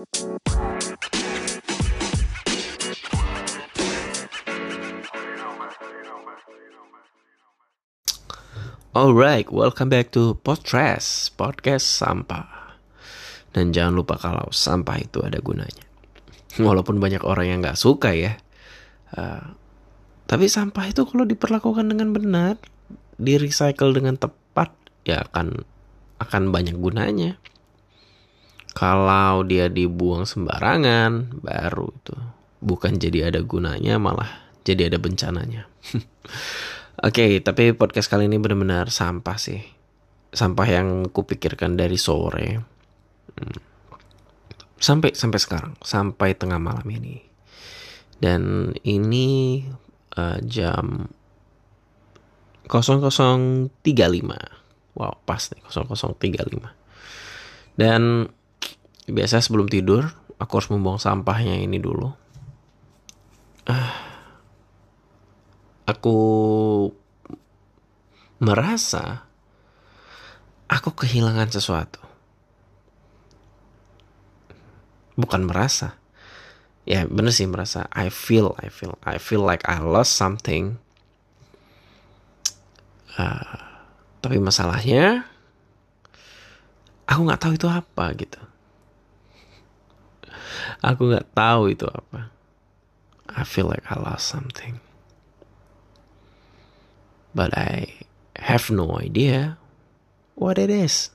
Alright, welcome back to Podcast Podcast Sampah. Dan jangan lupa kalau sampah itu ada gunanya. Walaupun banyak orang yang nggak suka ya, uh, tapi sampah itu kalau diperlakukan dengan benar, di recycle dengan tepat, ya akan akan banyak gunanya. Kalau dia dibuang sembarangan, baru itu bukan jadi ada gunanya, malah jadi ada bencananya. Oke, okay, tapi podcast kali ini benar-benar sampah sih. Sampah yang kupikirkan dari sore. Hmm. Sampai sampai sekarang, sampai tengah malam ini. Dan ini uh, jam 0035. Wow, pas nih 0035. Dan biasa sebelum tidur, aku harus membuang sampahnya ini dulu. Ah aku merasa aku kehilangan sesuatu. Bukan merasa. Ya bener sih merasa. I feel, I feel, I feel like I lost something. Uh, tapi masalahnya, aku nggak tahu itu apa gitu. Aku nggak tahu itu apa. I feel like I lost something but I have no idea what it is.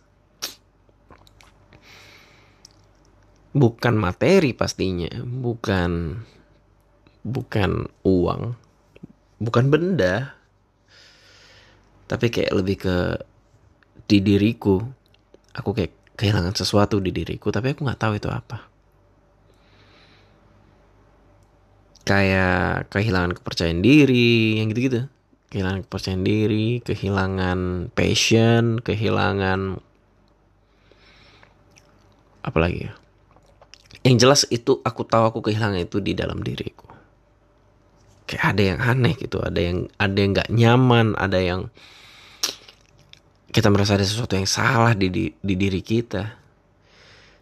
Bukan materi pastinya, bukan bukan uang, bukan benda. Tapi kayak lebih ke di diriku. Aku kayak kehilangan sesuatu di diriku, tapi aku nggak tahu itu apa. Kayak kehilangan kepercayaan diri, yang gitu-gitu kehilangan kepercayaan diri, kehilangan passion, kehilangan apa lagi ya? Yang jelas itu aku tahu aku kehilangan itu di dalam diriku. Kayak ada yang aneh gitu, ada yang ada yang nggak nyaman, ada yang kita merasa ada sesuatu yang salah di, di, di diri kita.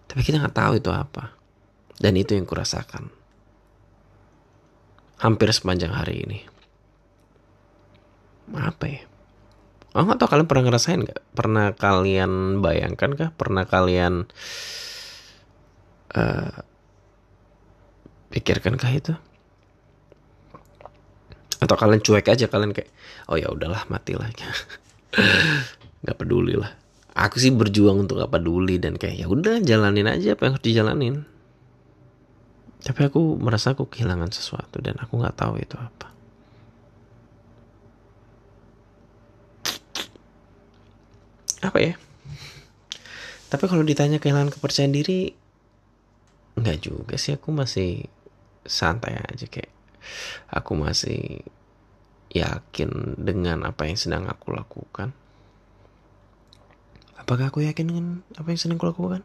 Tapi kita nggak tahu itu apa. Dan itu yang kurasakan. Hampir sepanjang hari ini apa ya Oh nggak tahu kalian pernah ngerasain nggak? Pernah kalian bayangkan kah? Pernah kalian uh, pikirkan kah itu? Atau kalian cuek aja kalian kayak oh ya udahlah mati lah nggak peduli lah. Aku sih berjuang untuk gak peduli dan kayak ya udah jalanin aja apa yang harus dijalanin. Tapi aku merasa aku kehilangan sesuatu dan aku nggak tahu itu apa. apa ya? Tapi kalau ditanya kehilangan kepercayaan diri nggak juga sih. Aku masih santai aja kayak aku masih yakin dengan apa yang sedang aku lakukan. Apakah aku yakin dengan apa yang sedang aku lakukan?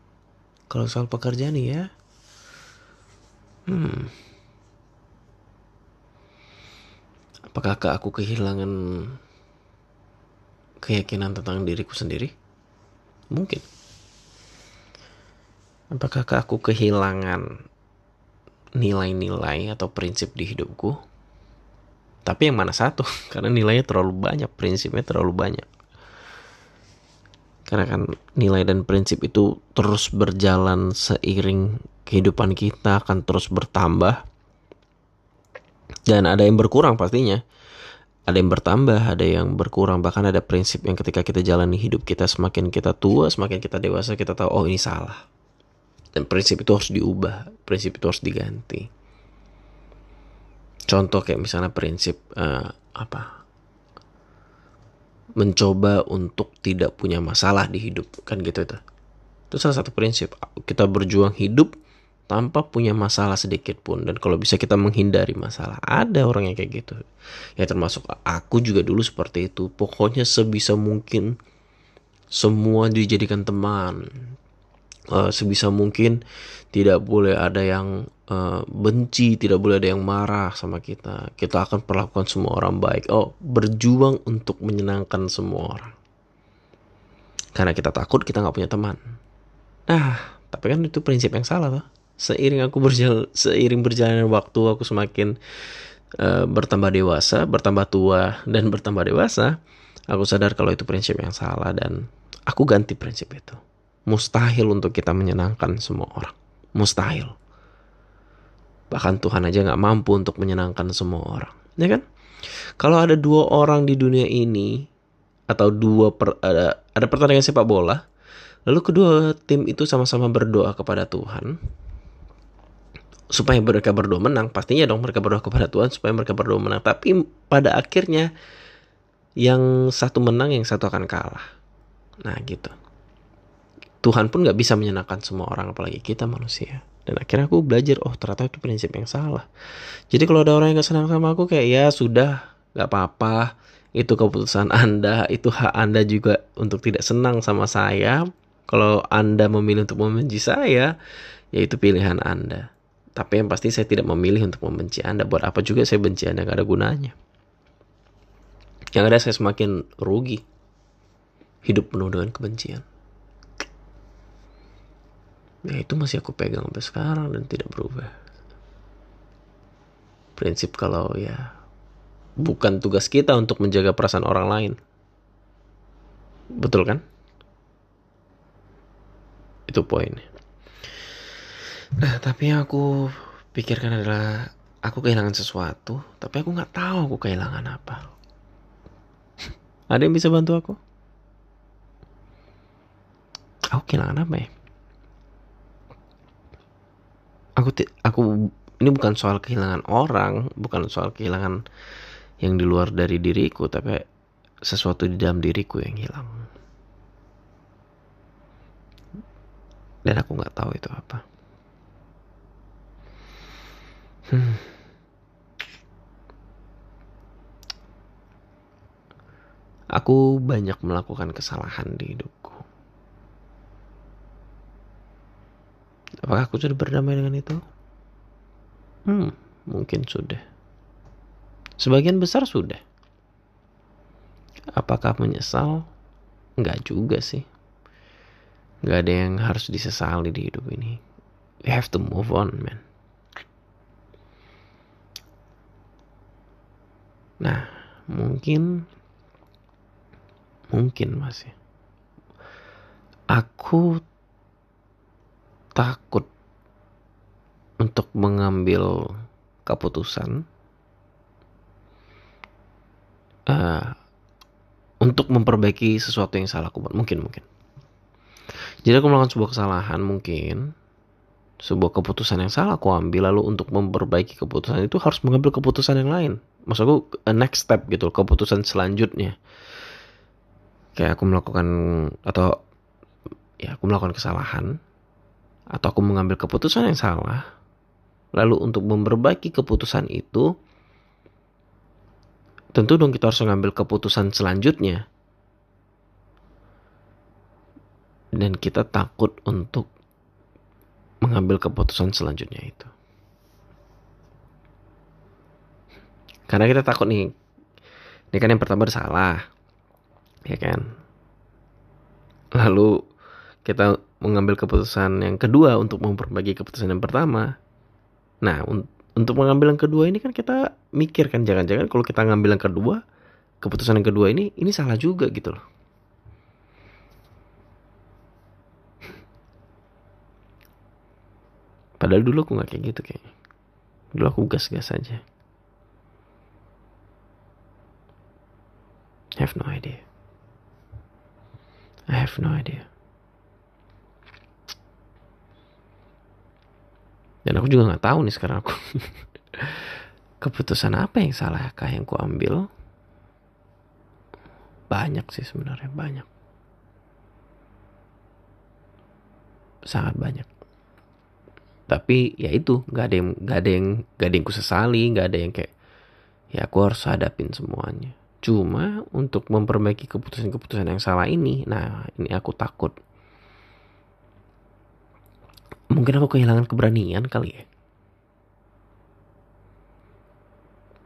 Kalau soal pekerjaan ya hmm apakah aku kehilangan keyakinan tentang diriku sendiri? Mungkin. Apakah aku kehilangan nilai-nilai atau prinsip di hidupku? Tapi yang mana satu? Karena nilainya terlalu banyak, prinsipnya terlalu banyak. Karena kan nilai dan prinsip itu terus berjalan seiring kehidupan kita akan terus bertambah. Dan ada yang berkurang pastinya ada yang bertambah, ada yang berkurang, bahkan ada prinsip yang ketika kita jalani hidup kita semakin kita tua, semakin kita dewasa kita tahu oh ini salah. Dan prinsip itu harus diubah, prinsip itu harus diganti. Contoh kayak misalnya prinsip uh, apa? Mencoba untuk tidak punya masalah di hidup kan gitu itu. Itu salah satu prinsip. Kita berjuang hidup tanpa punya masalah sedikit pun. Dan kalau bisa kita menghindari masalah ada orang yang kayak gitu. Ya termasuk aku juga dulu seperti itu. Pokoknya sebisa mungkin semua dijadikan teman. Uh, sebisa mungkin tidak boleh ada yang uh, benci tidak boleh ada yang marah sama kita. Kita akan perlakukan semua orang baik. Oh berjuang untuk menyenangkan semua orang. Karena kita takut kita nggak punya teman. Nah tapi kan itu prinsip yang salah tuh seiring aku berjalan seiring berjalannya waktu aku semakin uh, bertambah dewasa bertambah tua dan bertambah dewasa aku sadar kalau itu prinsip yang salah dan aku ganti prinsip itu. Mustahil untuk kita menyenangkan semua orang. Mustahil. Bahkan Tuhan aja nggak mampu untuk menyenangkan semua orang. Ya kan? Kalau ada dua orang di dunia ini atau dua per, ada ada pertandingan sepak bola lalu kedua tim itu sama-sama berdoa kepada Tuhan supaya mereka berdua menang pastinya dong mereka berdoa kepada Tuhan supaya mereka berdua menang. Tapi pada akhirnya yang satu menang yang satu akan kalah. Nah gitu. Tuhan pun nggak bisa menyenangkan semua orang apalagi kita manusia. Dan akhirnya aku belajar oh ternyata itu prinsip yang salah. Jadi kalau ada orang yang gak senang sama aku kayak ya sudah nggak apa-apa. Itu keputusan anda. Itu hak anda juga untuk tidak senang sama saya. Kalau anda memilih untuk membenci saya ya itu pilihan anda tapi yang pasti saya tidak memilih untuk membenci Anda. Buat apa juga saya benci Anda, gak ada gunanya. Yang ada saya semakin rugi. Hidup penuh dengan kebencian. Ya itu masih aku pegang sampai sekarang dan tidak berubah. Prinsip kalau ya bukan tugas kita untuk menjaga perasaan orang lain. Betul kan? Itu poinnya. Nah, tapi yang aku pikirkan adalah aku kehilangan sesuatu, tapi aku nggak tahu aku kehilangan apa. Ada yang bisa bantu aku? Aku kehilangan apa ya? Aku aku ini bukan soal kehilangan orang, bukan soal kehilangan yang di luar dari diriku, tapi sesuatu di dalam diriku yang hilang. Dan aku nggak tahu itu apa. Hmm. Aku banyak melakukan kesalahan di hidupku. Apakah aku sudah berdamai dengan itu? Hmm, mungkin sudah. Sebagian besar sudah. Apakah menyesal? Enggak juga sih. Enggak ada yang harus disesali di hidup ini. We have to move on, man. Nah, mungkin mungkin masih aku takut untuk mengambil keputusan uh, untuk memperbaiki sesuatu yang salah aku buat. Mungkin mungkin. Jadi aku melakukan sebuah kesalahan mungkin sebuah keputusan yang salah aku ambil lalu untuk memperbaiki keputusan itu harus mengambil keputusan yang lain maksudku next step gitu keputusan selanjutnya. Kayak aku melakukan atau ya aku melakukan kesalahan atau aku mengambil keputusan yang salah lalu untuk memperbaiki keputusan itu tentu dong kita harus mengambil keputusan selanjutnya. Dan kita takut untuk mengambil keputusan selanjutnya itu Karena kita takut nih. Ini kan yang pertama salah. Ya kan? Lalu kita mengambil keputusan yang kedua untuk memperbaiki keputusan yang pertama. Nah, un untuk mengambil yang kedua ini kan kita mikir kan jangan-jangan kalau kita ngambil yang kedua, keputusan yang kedua ini ini salah juga gitu loh. Padahal dulu aku nggak kayak gitu kayaknya. Dulu aku gas-gas aja. I have no idea. I have no idea. Dan aku juga nggak tahu nih sekarang aku keputusan apa yang salah kah yang ku ambil. Banyak sih sebenarnya banyak. Sangat banyak. Tapi ya itu nggak ada yang nggak ada yang nggak ada yang ku sesali, nggak ada yang kayak ya aku harus hadapin semuanya. Cuma untuk memperbaiki keputusan-keputusan yang salah ini, nah ini aku takut. Mungkin aku kehilangan keberanian kali ya.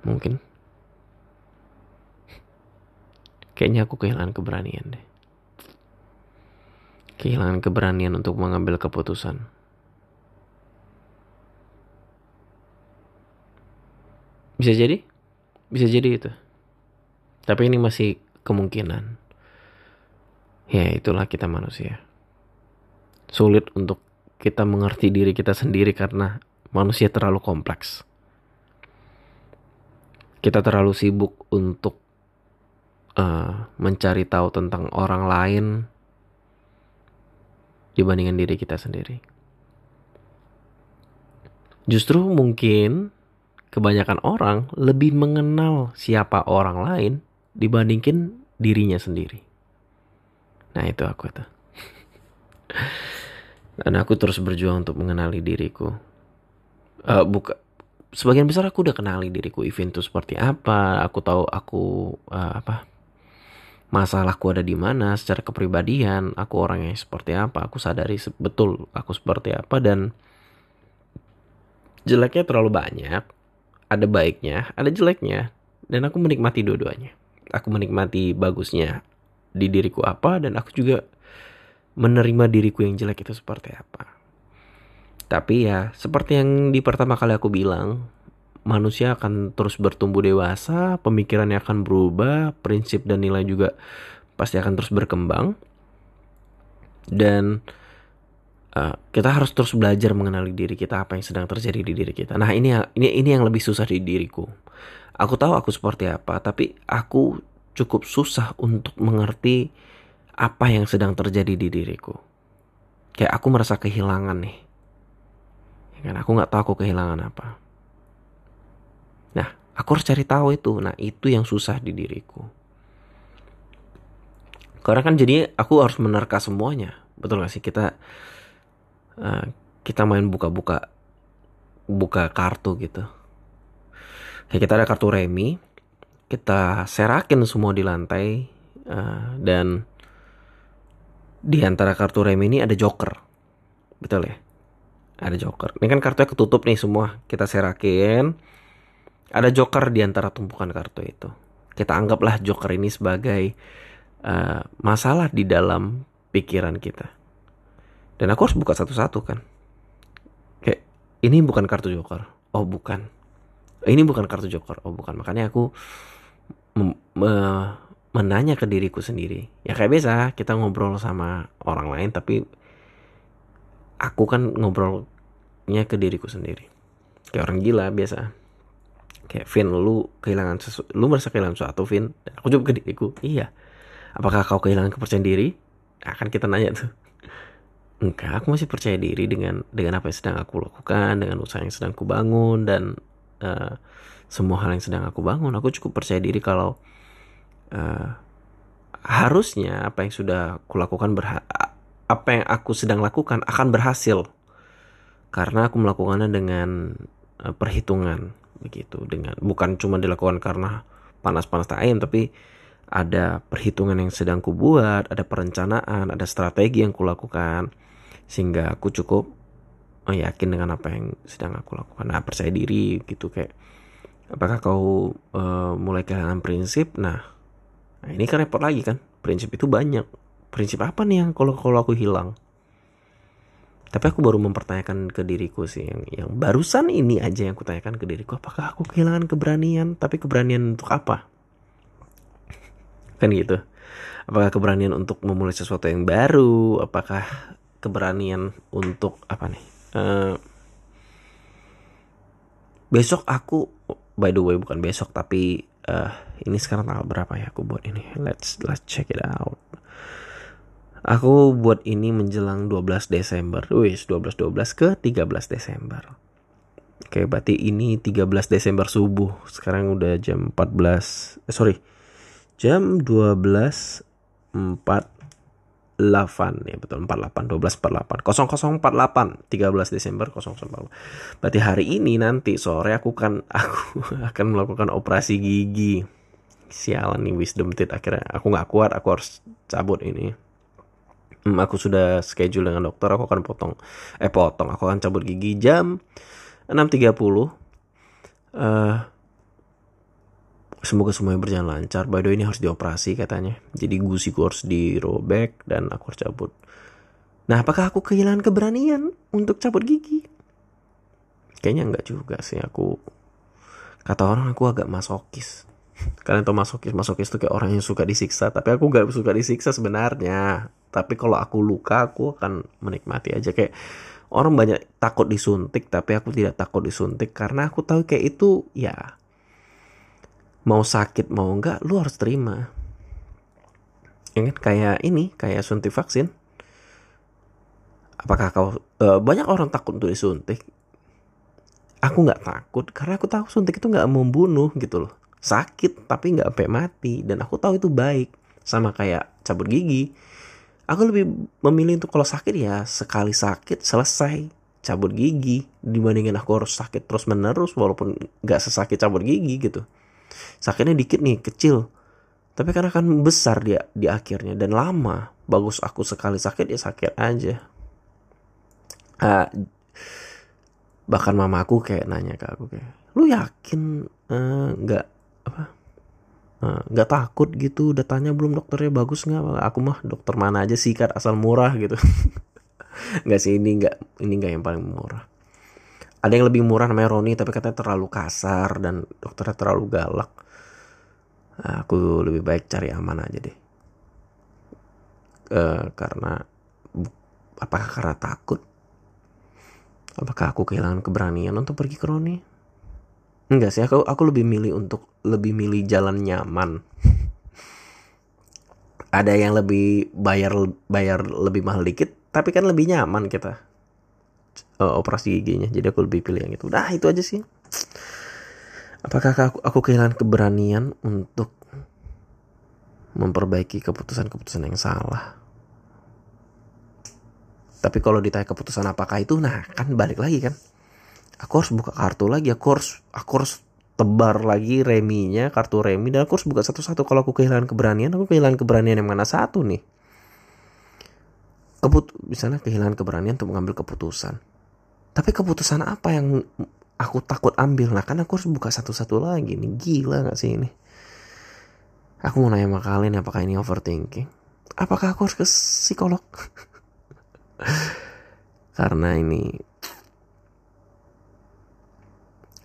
Mungkin. Kayaknya aku kehilangan keberanian deh. Kehilangan keberanian untuk mengambil keputusan. Bisa jadi? Bisa jadi itu. Tapi ini masih kemungkinan. Ya itulah kita manusia. Sulit untuk kita mengerti diri kita sendiri karena manusia terlalu kompleks. Kita terlalu sibuk untuk uh, mencari tahu tentang orang lain dibandingkan diri kita sendiri. Justru mungkin kebanyakan orang lebih mengenal siapa orang lain dibandingkan dirinya sendiri. Nah itu aku tuh. Dan aku terus berjuang untuk mengenali diriku. Uh, buka, sebagian besar aku udah kenali diriku event itu seperti apa. Aku tahu aku uh, apa masalahku ada di mana secara kepribadian. Aku orangnya seperti apa. Aku sadari betul aku seperti apa dan jeleknya terlalu banyak. Ada baiknya, ada jeleknya, dan aku menikmati dua-duanya. Aku menikmati bagusnya di diriku apa dan aku juga menerima diriku yang jelek itu seperti apa. Tapi ya seperti yang di pertama kali aku bilang, manusia akan terus bertumbuh dewasa, pemikirannya akan berubah, prinsip dan nilai juga pasti akan terus berkembang. Dan uh, kita harus terus belajar mengenali diri kita apa yang sedang terjadi di diri kita. Nah, ini ini ini yang lebih susah di diriku. Aku tahu aku seperti apa, tapi aku cukup susah untuk mengerti apa yang sedang terjadi di diriku. Kayak aku merasa kehilangan nih. Ya kan aku nggak tahu aku kehilangan apa. Nah, aku harus cari tahu itu. Nah, itu yang susah di diriku. Karena kan jadi aku harus menerka semuanya. Betul gak sih kita uh, kita main buka-buka buka kartu gitu. Kita ada kartu remi, kita serakin semua di lantai uh, dan di antara kartu rem ini ada joker. Betul ya? Ada joker. Ini kan kartunya ketutup nih semua. Kita serakin. Ada joker di antara tumpukan kartu itu. Kita anggaplah joker ini sebagai uh, masalah di dalam pikiran kita. Dan aku harus buka satu-satu kan? Kayak ini bukan kartu joker. Oh bukan ini bukan kartu joker oh bukan makanya aku menanya ke diriku sendiri. Ya kayak biasa kita ngobrol sama orang lain tapi aku kan ngobrolnya ke diriku sendiri. Kayak orang gila biasa. Kayak Vin lu kehilangan sesu lu merasa kehilangan sesuatu Vin. Aku coba ke diriku, iya. Apakah kau kehilangan kepercayaan diri? Akan kita nanya tuh. Enggak, aku masih percaya diri dengan dengan apa yang sedang aku lakukan, dengan usaha yang sedang aku bangun dan uh, semua hal yang sedang aku bangun. Aku cukup percaya diri kalau uh, harusnya apa yang sudah aku lakukan apa yang aku sedang lakukan akan berhasil. Karena aku melakukannya dengan uh, perhitungan begitu. Dengan bukan cuma dilakukan karena panas-panas tak ayam tapi ada perhitungan yang sedang ku buat, ada perencanaan, ada strategi yang kulakukan. Sehingga aku cukup yakin dengan apa yang sedang aku lakukan. Nah, percaya diri gitu kayak apakah kau uh, mulai kehilangan prinsip? Nah, nah ini kan repot lagi kan? Prinsip itu banyak. Prinsip apa nih yang kalau kalau aku hilang? Tapi aku baru mempertanyakan ke diriku sih yang yang barusan ini aja yang aku tanyakan ke diriku apakah aku kehilangan keberanian? Tapi keberanian untuk apa? Kan gitu. Apakah keberanian untuk memulai sesuatu yang baru? Apakah keberanian untuk apa nih uh, besok aku by the way bukan besok tapi uh, ini sekarang tanggal berapa ya aku buat ini? Let's let's check it out. Aku buat ini menjelang 12 Desember. Wis 12 12 ke 13 Desember. Oke berarti ini 13 Desember subuh. Sekarang udah jam 14 eh, sorry jam 12 4 8 ya betul 48 12 48 0048 13 Desember 0048 berarti hari ini nanti sore aku kan aku akan melakukan operasi gigi. Sialan nih wisdom teeth. Akhirnya aku nggak kuat aku harus cabut ini. Hmm, aku sudah schedule dengan dokter aku akan potong. Eh potong aku akan cabut gigi jam 6.30 uh, Semoga semuanya berjalan lancar. By the way ini harus dioperasi katanya. Jadi gusiku harus dirobek dan aku harus cabut. Nah apakah aku kehilangan keberanian untuk cabut gigi? Kayaknya enggak juga sih aku. kata orang aku agak masokis kalian tau masokis masokis tuh kayak orang yang suka disiksa tapi aku gak suka disiksa sebenarnya tapi kalau aku luka aku akan menikmati aja kayak orang banyak takut disuntik tapi aku tidak takut disuntik karena aku tahu kayak itu ya mau sakit mau enggak lu harus terima. Kan kayak ini kayak suntik vaksin. Apakah kau uh, banyak orang takut untuk disuntik? Aku nggak takut karena aku tahu suntik itu nggak membunuh gitu loh. Sakit tapi nggak sampai mati dan aku tahu itu baik. Sama kayak cabut gigi. Aku lebih memilih untuk kalau sakit ya sekali sakit selesai. Cabut gigi dibandingin aku harus sakit terus menerus walaupun nggak sesakit cabut gigi gitu sakitnya dikit nih kecil. Tapi kan besar dia di akhirnya. Dan lama bagus aku sekali sakit ya sakit aja. Uh, bahkan mama aku kayak nanya ke aku kayak lu yakin eh, nggak uh, apa eh, nggak uh, takut gitu? Udah tanya belum dokternya bagus nggak? Aku mah dokter mana aja sih kan asal murah gitu. Nggak sih ini nggak ini nggak yang paling murah. Ada yang lebih murah namanya Roni tapi katanya terlalu kasar dan dokternya terlalu galak aku lebih baik cari aman aja deh uh, karena apakah karena takut Apakah aku kehilangan keberanian untuk pergi ke Roni? Enggak sih, aku aku lebih milih untuk lebih milih jalan nyaman. Ada yang lebih bayar bayar lebih mahal dikit, tapi kan lebih nyaman kita uh, operasi giginya. Jadi aku lebih pilih yang itu. Nah itu aja sih. Apakah aku, aku kehilangan keberanian untuk memperbaiki keputusan-keputusan yang salah? Tapi kalau ditanya keputusan apakah itu, nah kan balik lagi kan. Aku harus buka kartu lagi, aku harus, aku harus tebar lagi reminya, kartu remi, dan aku harus buka satu-satu. Kalau aku kehilangan keberanian, aku kehilangan keberanian yang mana satu nih. Keput misalnya kehilangan keberanian untuk mengambil keputusan. Tapi keputusan apa yang aku takut ambil? Nah kan aku harus buka satu-satu lagi nih. Gila gak sih ini? Aku mau nanya sama kalian apakah ini overthinking? Apakah aku harus ke psikolog? karena ini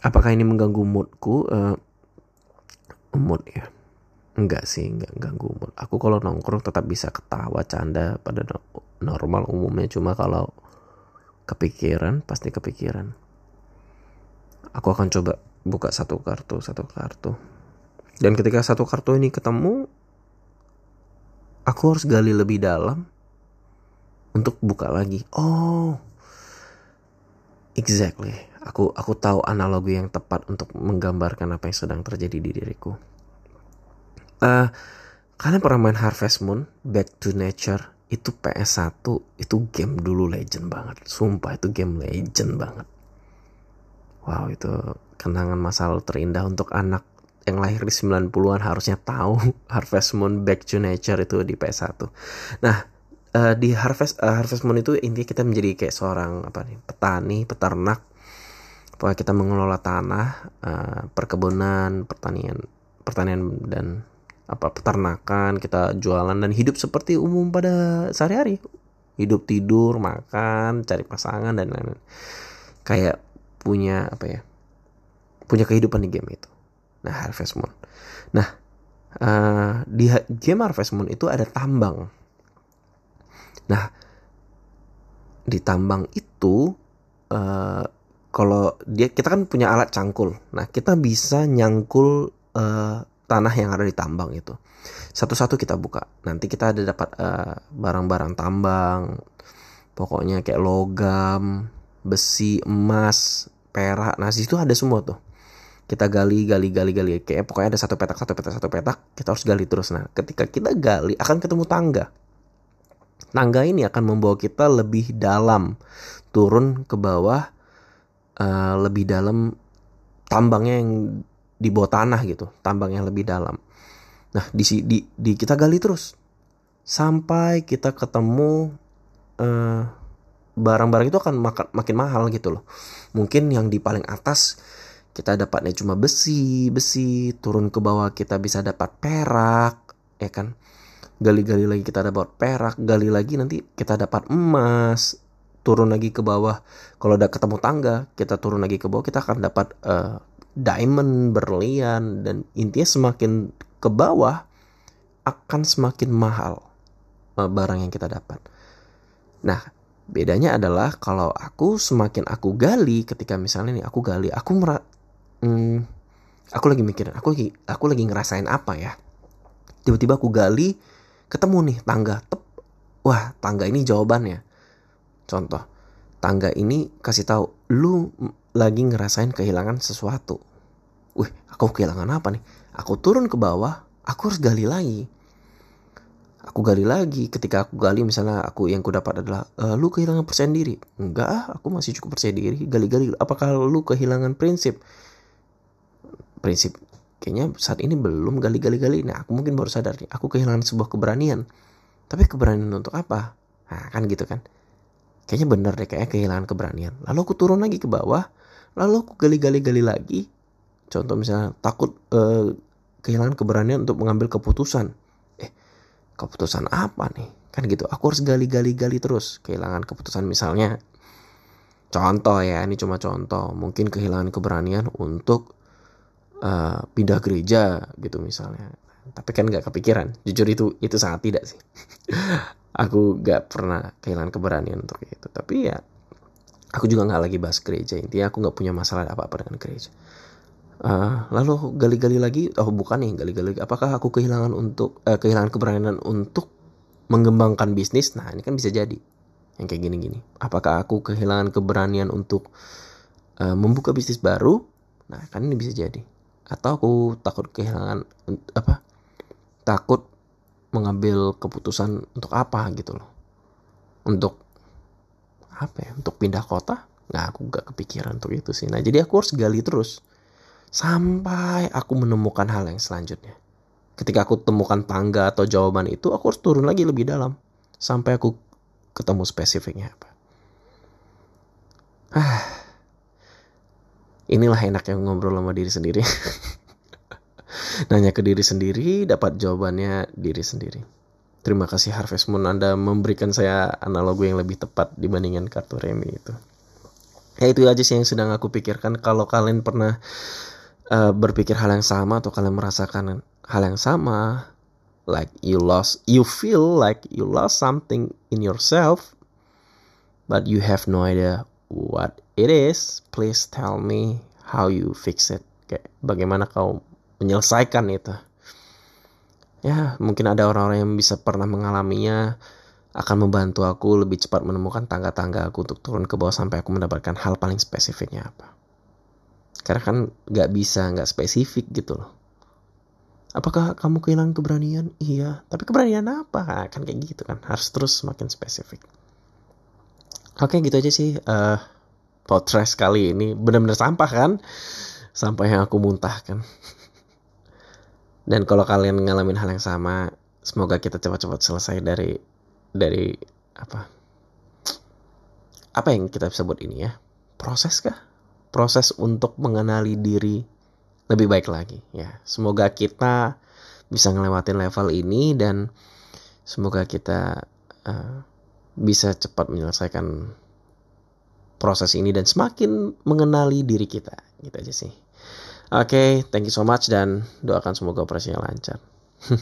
apakah ini mengganggu moodku uh, mood ya enggak sih enggak ganggu mood aku kalau nongkrong tetap bisa ketawa canda pada normal umumnya cuma kalau kepikiran pasti kepikiran aku akan coba buka satu kartu satu kartu dan ketika satu kartu ini ketemu aku harus gali lebih dalam untuk buka lagi. Oh, exactly. Aku aku tahu analogi yang tepat untuk menggambarkan apa yang sedang terjadi di diriku. Uh, kalian pernah main Harvest Moon, Back to Nature? Itu PS1, itu game dulu legend banget. Sumpah itu game legend banget. Wow, itu kenangan masa lalu terindah untuk anak yang lahir di 90-an harusnya tahu Harvest Moon Back to Nature itu di PS1. Nah, uh, di harvest uh, harvest moon itu intinya kita menjadi kayak seorang apa nih petani peternak. Pokoknya kita mengelola tanah uh, perkebunan pertanian pertanian dan apa peternakan kita jualan dan hidup seperti umum pada sehari-hari. Hidup tidur makan cari pasangan dan lain-lain. Kayak punya apa ya punya kehidupan di game itu nah harvest moon nah uh, di game harvest moon itu ada tambang Nah, di tambang itu uh, kalau dia kita kan punya alat cangkul. Nah, kita bisa nyangkul uh, tanah yang ada di tambang itu. Satu-satu kita buka. Nanti kita ada dapat barang eh, barang-barang tambang. Pokoknya kayak logam, besi, emas, perak. Nah, situ ada semua tuh. Kita gali, gali, gali, gali. Kayak pokoknya ada satu petak, satu petak, satu petak. Kita harus gali terus. Nah, ketika kita gali akan ketemu tangga tangga ini akan membawa kita lebih dalam turun ke bawah uh, lebih dalam tambangnya yang di bawah tanah gitu tambang yang lebih dalam nah di di, di kita gali terus sampai kita ketemu eh, barang-barang itu akan makin, makin mahal gitu loh. Mungkin yang di paling atas kita dapatnya cuma besi besi turun ke bawah kita bisa dapat perak ya kan? Gali-gali lagi kita dapat perak gali lagi nanti kita dapat emas turun lagi ke bawah. Kalau udah ketemu tangga kita turun lagi ke bawah kita akan dapat uh, diamond, berlian dan intinya semakin ke bawah akan semakin mahal eh, barang yang kita dapat. Nah, bedanya adalah kalau aku semakin aku gali ketika misalnya nih aku gali, aku mer hmm, aku lagi mikirin, aku lagi aku lagi ngerasain apa ya. Tiba-tiba aku gali, ketemu nih tangga, tep, wah tangga ini jawabannya. Contoh, tangga ini kasih tahu lu lagi ngerasain kehilangan sesuatu. Wih, aku kehilangan apa nih? Aku turun ke bawah, aku harus gali lagi. Aku gali lagi. Ketika aku gali, misalnya aku yang ku dapat adalah, e, lu kehilangan percaya diri. Enggak, ah, aku masih cukup percaya diri. Gali-gali. Apakah lu kehilangan prinsip? Prinsip kayaknya saat ini belum gali-gali-gali. Nah, aku mungkin baru sadar nih, aku kehilangan sebuah keberanian. Tapi keberanian untuk apa? Nah, kan gitu kan. Kayaknya bener deh, kayaknya kehilangan keberanian. Lalu aku turun lagi ke bawah, lalu aku gali-gali-gali lagi. Contoh misalnya takut uh, kehilangan keberanian untuk mengambil keputusan. Keputusan apa nih? Kan gitu. Aku harus gali-gali-gali terus. Kehilangan keputusan misalnya. Contoh ya, ini cuma contoh. Mungkin kehilangan keberanian untuk uh, pindah gereja gitu misalnya. Tapi kan nggak kepikiran. Jujur itu itu sangat tidak sih. aku gak pernah kehilangan keberanian untuk itu tapi ya aku juga nggak lagi bahas gereja intinya aku nggak punya masalah apa apa dengan gereja uh, lalu gali-gali lagi oh bukan nih gali-gali apakah aku kehilangan untuk uh, kehilangan keberanian untuk mengembangkan bisnis? Nah ini kan bisa jadi yang kayak gini-gini. Apakah aku kehilangan keberanian untuk uh, membuka bisnis baru? Nah kan ini bisa jadi. Atau aku takut kehilangan apa takut mengambil keputusan untuk apa gitu loh. Untuk apa ya untuk pindah kota? Nggak aku gak kepikiran untuk itu sih. Nah jadi aku harus gali terus sampai aku menemukan hal yang selanjutnya ketika aku temukan tangga atau jawaban itu aku harus turun lagi lebih dalam sampai aku ketemu spesifiknya apa ah inilah enaknya ngobrol sama diri sendiri Nanya ke diri sendiri, dapat jawabannya diri sendiri. Terima kasih Harvest Moon Anda memberikan saya analogi yang lebih tepat dibandingkan kartu remi itu. Ya itu aja sih yang sedang aku pikirkan. Kalau kalian pernah uh, berpikir hal yang sama atau kalian merasakan hal yang sama, like you lost, you feel like you lost something in yourself, but you have no idea what it is, please tell me how you fix it. Kayak bagaimana kau menyelesaikan itu. Ya, mungkin ada orang-orang yang bisa pernah mengalaminya akan membantu aku lebih cepat menemukan tangga-tangga aku untuk turun ke bawah sampai aku mendapatkan hal paling spesifiknya apa. Karena kan gak bisa, gak spesifik gitu loh. Apakah kamu kehilangan keberanian? Iya, tapi keberanian apa? Nah, kan kayak gitu kan, harus terus semakin spesifik. Oke, gitu aja sih. Uh, podcast kali ini benar-benar sampah kan? Sampah yang aku muntahkan. Dan kalau kalian ngalamin hal yang sama, semoga kita cepat-cepat selesai dari dari apa? Apa yang kita sebut ini ya? Proses kah? Proses untuk mengenali diri lebih baik lagi ya. Semoga kita bisa ngelewatin level ini dan semoga kita uh, bisa cepat menyelesaikan proses ini dan semakin mengenali diri kita gitu aja sih. Oke, okay, thank you so much dan doakan semoga operasinya lancar.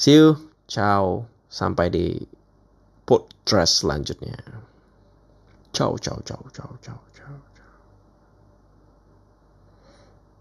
See you, ciao, sampai di podcast selanjutnya. Ciao, ciao, ciao, ciao, ciao, ciao.